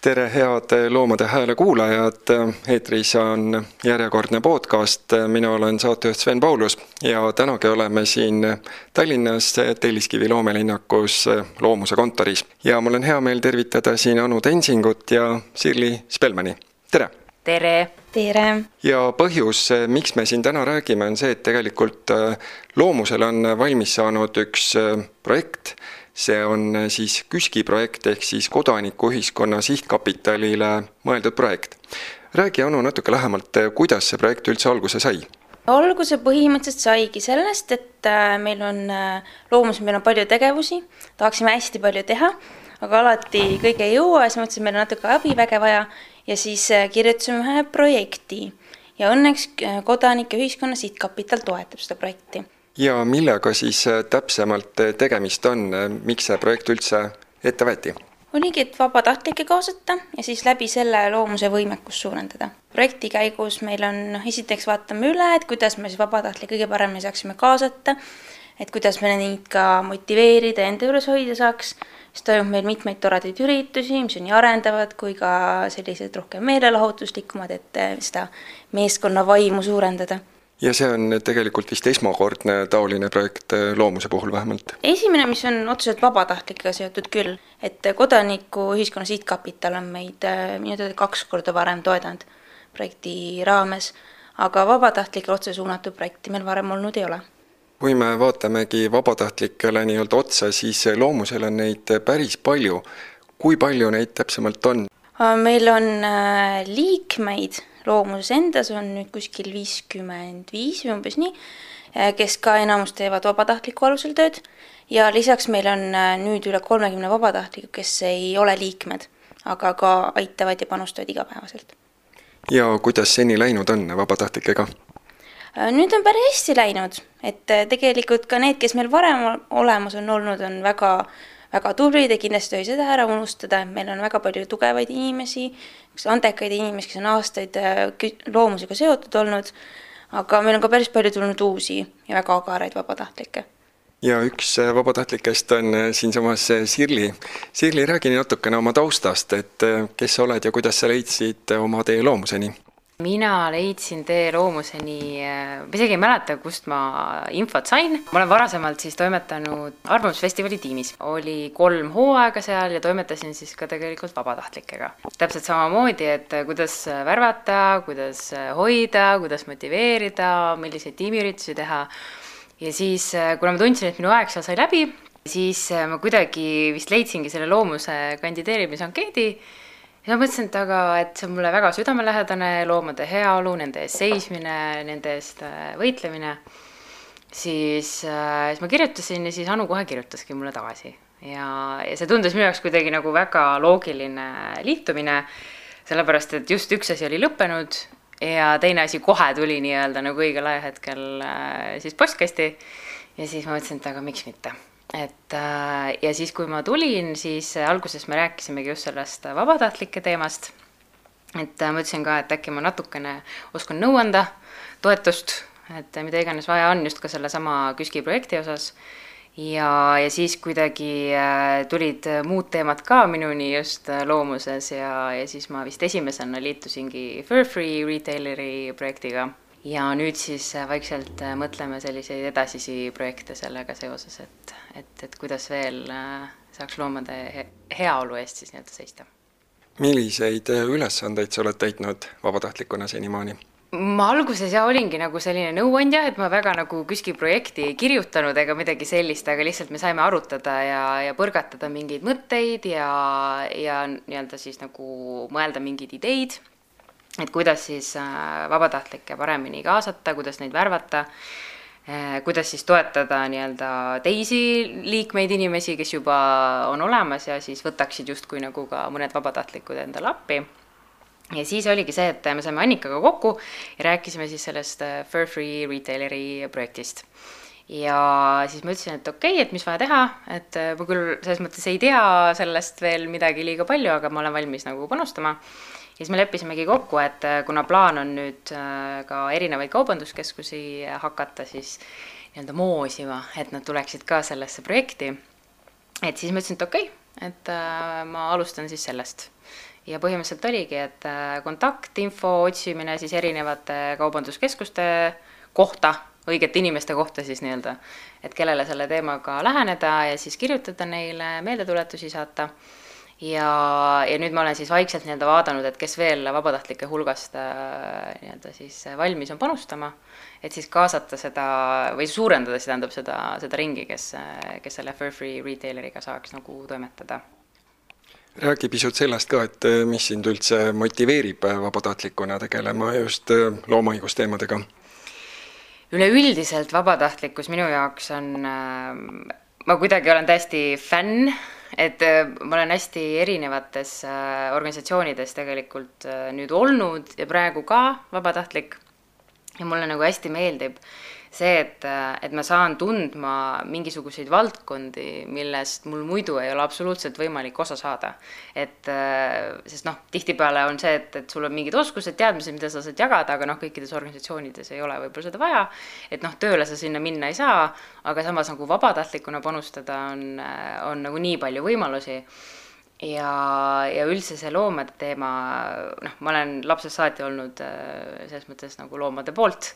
tere, head Loomade Hääle kuulajad, eetris on järjekordne podcast, mina olen saatejuht Sven Paulus ja tänagi oleme siin Tallinnas Telliskivi loomelinnakus Loomuse kontoris. ja mul on hea meel tervitada siin Anu Tensingut ja Sirli Spelmani, tere! tere! tere! ja põhjus, miks me siin täna räägime, on see, et tegelikult Loomusel on valmis saanud üks projekt, see on äh, siis KÜSK-i projekt ehk siis Kodanikuühiskonna Sihtkapitalile mõeldud projekt. räägi, Anu, natuke lähemalt, äh, kuidas see projekt üldse alguse sai? alguse põhimõtteliselt saigi sellest, et äh, meil on loomuses, meil on palju tegevusi, tahaksime hästi palju teha, aga alati kõige ei jõua ja siis mõtlesime, meil on natuke abiväge vaja ja siis kirjutasime ühe projekti ja õnneks Kodanike Ühiskonna Sihtkapital toetab seda projekti ja millega siis äh, täpsemalt äh, tegemist on, äh, miks see projekt üldse ette võeti? oligi, et vabatahtlikke kaasata ja siis läbi selle loomuse võimekust suurendada. projekti käigus meil on, noh, esiteks vaatame üle, et kuidas me siis vabatahtlikke kõige paremini saaksime kaasata, et kuidas me neid ka motiveerida ja enda juures hoida saaks, siis toimub meil mitmeid toredaid üritusi, mis on nii arendavad kui ka sellised rohkem meelelahutuslikumad, et seda meeskonna vaimu suurendada ja see on tegelikult vist esmakordne taoline projekt äh, loomuse puhul vähemalt? esimene, mis on otseselt vabatahtlikega seotud küll, et Kodanikuühiskonna Sihtkapital on meid äh, minu teada kaks korda varem toetanud projekti raames, aga vabatahtlikele otse suunatud projekti meil varem olnud ei ole. kui me vaatamegi vabatahtlikele nii-öelda otsa, siis loomusel on neid päris palju. kui palju neid täpsemalt on? Meil on liikmeid loomuses endas on nüüd kuskil viiskümmend viis või umbes nii, eh, kes ka enamus teevad vabatahtliku alusel tööd ja lisaks meil on eh, nüüd üle kolmekümne vabatahtliku, kes ei ole liikmed, aga ka aitavad ja panustavad igapäevaselt. ja kuidas seni läinud on vabatahtlikega? Eh, nüüd on päris hästi läinud, et tegelikult ka need, kes meil varem olemas on olnud, on väga väga tublid ja kindlasti ei tohi seda ära unustada, et meil on väga palju tugevaid inimesi, andekaid inimesi, kes on aastaid äh, loomusega seotud olnud, aga meil on ka päris palju tulnud uusi ja väga agaraid vabatahtlikke ja üks äh, vabatahtlikest on äh, siinsamas Sirli. Sirli, räägi natukene oma taustast, et kes sa oled ja kuidas sa leidsid oma tee loomuseni? Mina leidsin tee loomuseni, ma isegi ei mäleta, kust ma infot sain. ma olen varasemalt siis toimetanud Arvamusfestivali tiimis, oli kolm hooaega seal ja toimetasin siis ka tegelikult vabatahtlikega. täpselt samamoodi, et kuidas värvata, kuidas hoida, kuidas motiveerida, milliseid tiimiüritusi teha. ja siis, kuna ma tundsin, et minu aeg seal sai läbi, siis ma kuidagi vist leidsingi selle loomuse kandideerimisankeedi ja mõtlesin, et aga, et see on mulle väga südamelähedane, loomade heaolu, nende eest seismine, nende eest äh, võitlemine, siis, äh, siis ma kirjutasin ja siis Anu kohe kirjutaski mulle tagasi. ja, ja see tundus minu jaoks kuidagi nagu väga loogiline liitumine, sellepärast et just üks asi oli lõppenud ja teine asi kohe tuli nii-öelda nagu õigel ajahetkel äh, siis postkasti. Ja siis ma mõtlesin, et aga miks mitte et äh, ja siis, kui ma tulin, siis alguses me rääkisimegi just sellest vabatahtlike teemast. et äh, ma ütlesin ka, et äkki ma natukene oskan nõu anda, toetust, et mida iganes vaja on just ka sellesama KÜSK-i projekti osas. ja, ja siis kuidagi äh, tulid muud teemad ka minuni just loomuses ja, ja siis ma vist esimesena liitusingi Fur Free Retaileri projektiga ja nüüd siis vaikselt mõtleme selliseid edasisi projekte sellega seoses, et et, et kuidas veel äh, saaks loomade heaolu eest siis nii-öelda seista. milliseid äh, ülesandeid sa oled täitnud vabatahtlikuna senimaani? ma alguses jah olingi nagu selline nõuandja, et ma väga nagu KÜSK-i projekti ei kirjutanud ega midagi sellist, aga lihtsalt me saime arutada ja, ja põrgatada mingeid mõtteid ja, ja nii-öelda siis nagu mõelda mingeid ideid, et kuidas siis äh, vabatahtlikke paremini kaasata, kuidas neid värvata Eh, kuidas siis toetada nii-öelda teisi liikmeid, inimesi, kes juba on olemas ja siis võtaksid justkui nagu ka mõned vabatahtlikud endale appi. ja siis oligi see, et me saime Annikaga kokku ja rääkisime siis sellest eh, Fur Free Retaileri projektist. ja siis ma ütlesin, et okei okay,, et mis vaja teha, et ma küll selles mõttes ei tea sellest veel midagi liiga palju, aga ma olen valmis nagu panustama ja siis me leppisimegi kokku, et äh, kuna plaan on nüüd äh, ka erinevaid kaubanduskeskusi hakata siis nii-öelda moosima, et nad tuleksid ka sellesse projekti, et siis ma ütlesin, et okei okay,, et äh, ma alustan siis sellest. ja põhimõtteliselt oligi, et äh, kontaktinfo otsimine siis erinevate kaubanduskeskuste kohta, õigete inimeste kohta siis nii-öelda, et kellele selle teemaga läheneda ja siis kirjutada neile, meeldetuletusi saata ja, ja nüüd ma olen siis vaikselt nii-öelda vaadanud, et kes veel vabatahtlike hulgast äh, nii-öelda siis valmis on panustama, et siis kaasata seda või suurendada, see tähendab seda, seda ringi, kes, kes selle Fur Free retaileriga saaks nagu toimetada räägi pisut sellest ka, et mis sind üldse motiveerib vabatahtlikuna tegelema just loomaõigusteemadega? üleüldiselt vabatahtlikkus minu jaoks on, äh, ma kuidagi olen täiesti fänn et äh, ma olen hästi erinevates äh, organisatsioonides tegelikult äh, nüüd olnud ja praegu ka vabatahtlik. Ja mulle nagu hästi meeldib see, et, et ma saan tundma mingisuguseid valdkondi, millest mul muidu ei ole absoluutselt võimalik osa saada. et sest noh, tihtipeale on see, et, et sul on mingid oskused, teadmised, mida sa saad jagada, aga noh, kõikides organisatsioonides ei ole võib-olla seda vaja. et noh, tööle sa sinna minna ei saa, aga samas nagu vabatahtlikuna panustada on, on nagu nii palju võimalusi ja, ja üldse see loomade teema, noh, ma olen lapsest saati olnud selles mõttes nagu loomade poolt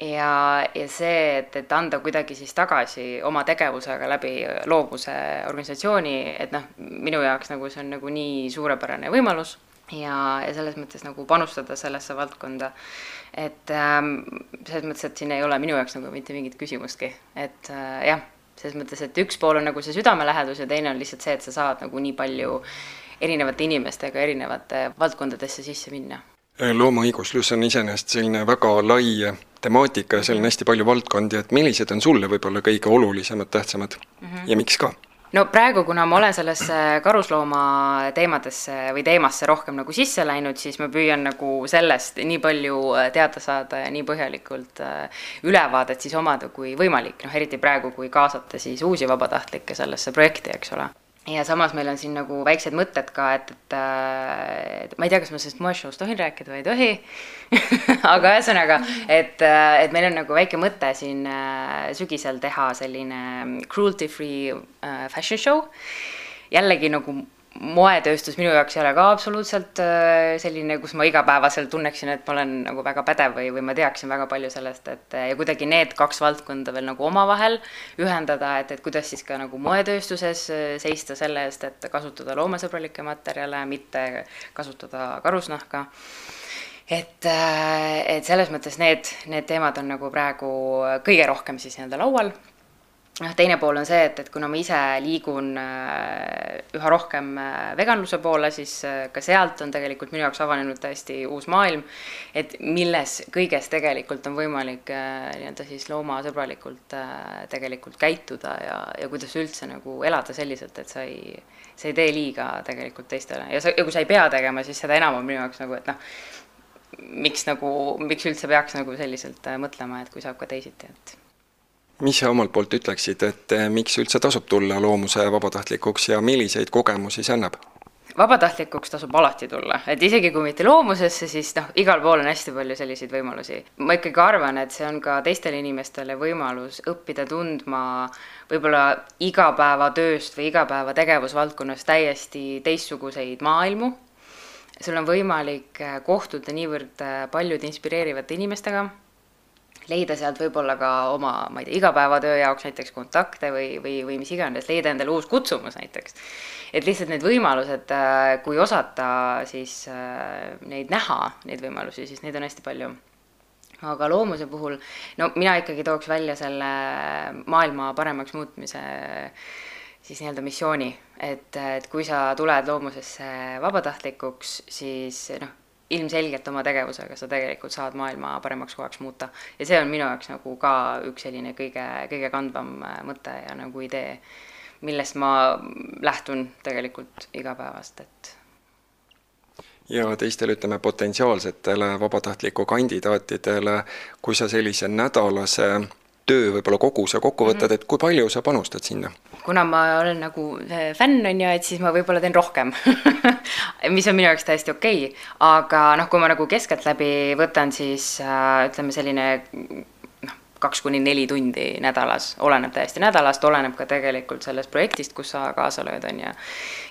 ja, ja see, et, et anda kuidagi siis tagasi oma tegevusega läbi loovuse organisatsiooni, et noh, minu jaoks nagu see on nagu nii suurepärane võimalus ja, ja selles mõttes nagu panustada sellesse valdkonda. et ähm, selles mõttes, et siin ei ole minu jaoks nagu mitte mingit küsimustki, et äh, jah, selles mõttes, et üks pool on nagu see südamelähedus ja teine on lihtsalt see, et sa saad nagu nii palju erinevate inimestega erinevate valdkondadesse sisse minna loomaõiguslus on iseenesest selline väga lai temaatika ja seal on hästi palju valdkondi, et millised on sulle võib-olla kõige olulisemad, tähtsamad mm -hmm. ja miks ka? no praegu, kuna ma olen sellesse karuslooma teemadesse või teemasse rohkem nagu sisse läinud, siis ma püüan nagu sellest nii palju äh, teada saada ja nii põhjalikult äh, ülevaadet siis omada kui võimalik, noh eriti praegu, kui kaasata siis uusi vabatahtlikke sellesse projekti, eks ole ja samas meil on siin nagu väiksed mõtted ka, et, et, äh, et ma ei tea, kas ma sellest moeshow'st tohin rääkida või ei tohi aga ühesõnaga, et, äh, et meil on nagu väike mõte siin äh, sügisel teha selline cruelty free fashion show. jällegi nagu moetööstus minu jaoks ei ole ka absoluutselt äh, selline, kus ma igapäevaselt tunneksin, et ma olen nagu väga pädev või, või ma teaksin väga palju sellest, et ja kuidagi need kaks valdkonda veel nagu omavahel ühendada, et, et kuidas siis ka nagu moetööstuses äh, seista selle eest, et kasutada loomasõbralikke materjale, mitte kasutada karusnahka. Et, äh, et selles mõttes need, need teemad on nagu praegu kõige rohkem siis nii-öelda laual noh, teine pool on see, et, et kuna ma ise liigun äh, üha rohkem äh, veganluse poole, siis äh, ka sealt on tegelikult minu jaoks avanenud täiesti uus maailm, et milles kõiges tegelikult on võimalik nii-öelda siis loomasõbralikult tegelikult käituda ja, ja kuidas üldse nagu elada selliselt, et sa ei, sa ei tee liiga tegelikult teistele. Ja sa, ja kui sa ei pea tegema, siis seda enam on minu jaoks nagu, et noh, miks nagu, miks üldse peaks nagu selliselt mõtlema, et kui saab ka teisiti, et mis sa omalt poolt ütleksid, et eh, miks üldse tasub tulla loomuse vabatahtlikuks ja milliseid kogemusi see annab? vabatahtlikuks tasub alati tulla, et isegi kui mitte loomusesse, siis noh, igal pool on hästi palju selliseid võimalusi. ma ikkagi arvan, et see on ka teistele inimestele võimalus õppida tundma võib-olla igapäevatööst või igapäevategevusvaldkonnas täiesti teistsuguseid maailmu. sul on võimalik kohtuda niivõrd paljude inspireerivate inimestega leida sealt võib-olla ka oma, ma ei tea, igapäevatöö jaoks näiteks kontakte või, või, või mis iganes, leida endale uus kutsumus näiteks. et lihtsalt need võimalused, äh, kui osata siis äh, neid näha, neid võimalusi, siis neid on hästi palju aga loomuse puhul, no mina ikkagi tooks välja selle maailma paremaks muutmise siis nii-öelda missiooni, et, et kui sa tuled loomusesse vabatahtlikuks, siis noh, ilmselgelt oma tegevusega sa tegelikult saad maailma paremaks kohaks muuta. ja see on minu jaoks nagu ka üks selline kõige, kõige kandvam äh, mõte ja nagu idee, millest ma lähtun tegelikult igapäevast, et ja teistele, ütleme, potentsiaalsetele vabatahtliku kandidaatidele, kui sa sellise nädalase töö võib-olla koguse kokku võtad, mhm. et kui palju sa panustad sinna? kuna ma olen nagu fänn, on ju, et siis ma võib-olla teen rohkem mis on minu jaoks täiesti okei okay., aga noh, kui ma nagu keskeltläbi võtan, siis äh, ütleme, selline noh, kaks kuni neli tundi nädalas, oleneb täiesti nädalast, oleneb ka tegelikult sellest projektist, kus sa kaasa lööd, on ju.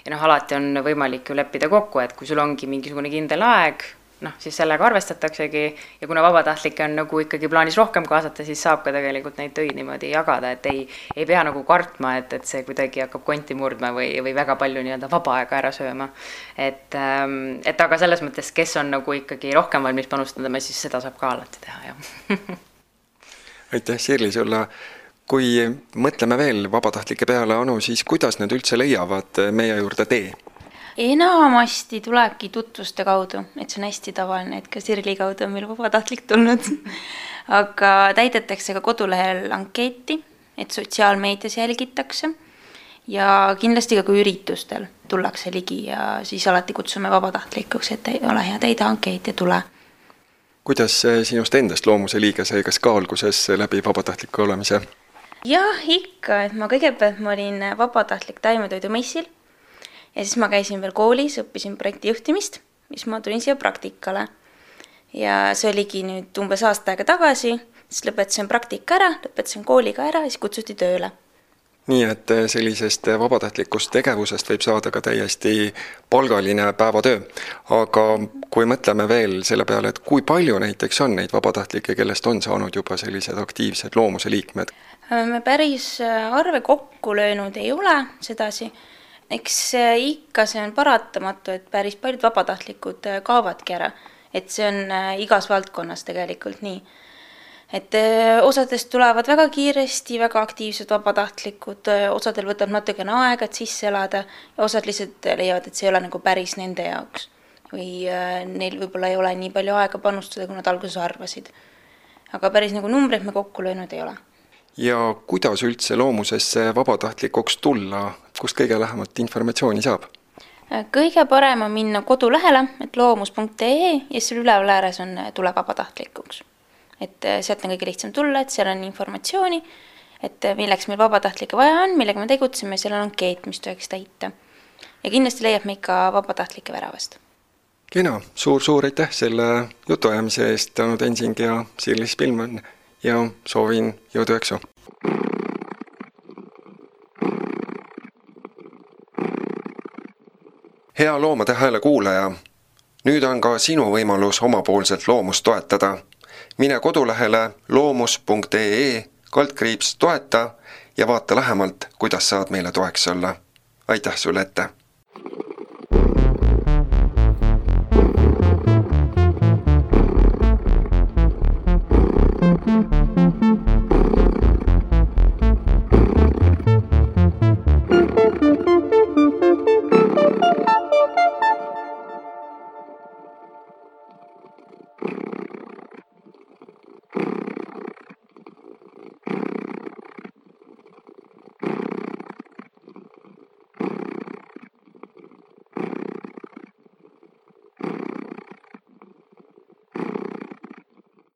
ja noh, alati on võimalik ju leppida kokku, et kui sul ongi mingisugune kindel aeg, noh, siis sellega arvestataksegi ja kuna vabatahtlikke on nagu ikkagi plaanis rohkem kaasata, siis saab ka tegelikult neid töid niimoodi jagada, et ei, ei pea nagu kartma, et, et see kuidagi hakkab konti murdma või, või väga palju nii-öelda vaba aega ära sööma. et, ähm, et aga selles mõttes, kes on nagu ikkagi rohkem valmis panustama, siis seda saab ka alati teha, jah aitäh, Sirli, sulle kui mõtleme veel vabatahtlike peale, Anu, siis kuidas nad üldse leiavad meie juurde tee? Enamasti tulebki tutvuste kaudu, et see on hästi tavaline, et ka Sirli kaudu on meil vabatahtlik tulnud. Aga täidetakse ka kodulehel ankeeti, et sotsiaalmeedias jälgitakse. Ja kindlasti ka kui üritustel tullakse ligi ja siis alati kutsume vabatahtlikuks, et ole hea, täida ankeet ja tule. kuidas sinust endast loomuse liige sai, kas ka alguses läbi vabatahtliku olemise? jah, ikka, et ma kõigepealt ma olin vabatahtlik taimetoidumessil ja siis ma käisin veel koolis, õppisin projektijuhtimist, siis ma tulin siia praktikale. ja see oligi nüüd umbes aasta aega tagasi, siis lõpetasin praktika ära, lõpetasin kooli ka ära ja siis kutsuti tööle nii et eh, sellisest vabatahtlikust tegevusest võib saada ka täiesti palgaline päevatöö. aga kui mõtleme veel selle peale, et kui palju näiteks on neid vabatahtlikke, kellest on saanud juba sellised aktiivsed loomuse liikmed? me päris äh, arve kokku löönud ei ole sedasi eks ikka see on paratamatu, et päris paljud vabatahtlikud äh, kaovadki ära, et see on äh, igas valdkonnas tegelikult nii. et äh, osadest tulevad väga kiiresti väga aktiivsed vabatahtlikud, osadel võtab natukene aega, et sisse elada ja osad lihtsalt leiavad, et see ei ole nagu päris nende jaoks. või neil võib-olla ei ole nii palju aega panustada, kui nad alguses arvasid. aga päris nagu numbreid me kokku löönud ei ole ja kuidas üldse loomusesse vabatahtlikuks tulla, kust kõige lähemat informatsiooni saab? kõige parem on minna kodulehele, et loomus.ee ja seal üleval ääres on tule vabatahtlikuks. et äh, sealt on kõige lihtsam tulla, et seal on informatsiooni, et äh, milleks meil vabatahtlikke vaja on, millega me tegutseme, seal on ankeet, mis tuleks täita. ja kindlasti leiab meid ka vabatahtlike väravast. kena suur,, suur-suur aitäh selle jutuajamise eest, Anu Tensing ja Sirlis Pilman ja soovin jõudu jaksu! hea Loomade Hääle kuulaja, nüüd on ka sinu võimalus omapoolselt loomust toetada. mine kodulehele loomus.ee kaldkriips toeta ja vaata lähemalt, kuidas saad meile toeks olla. aitäh sulle ette!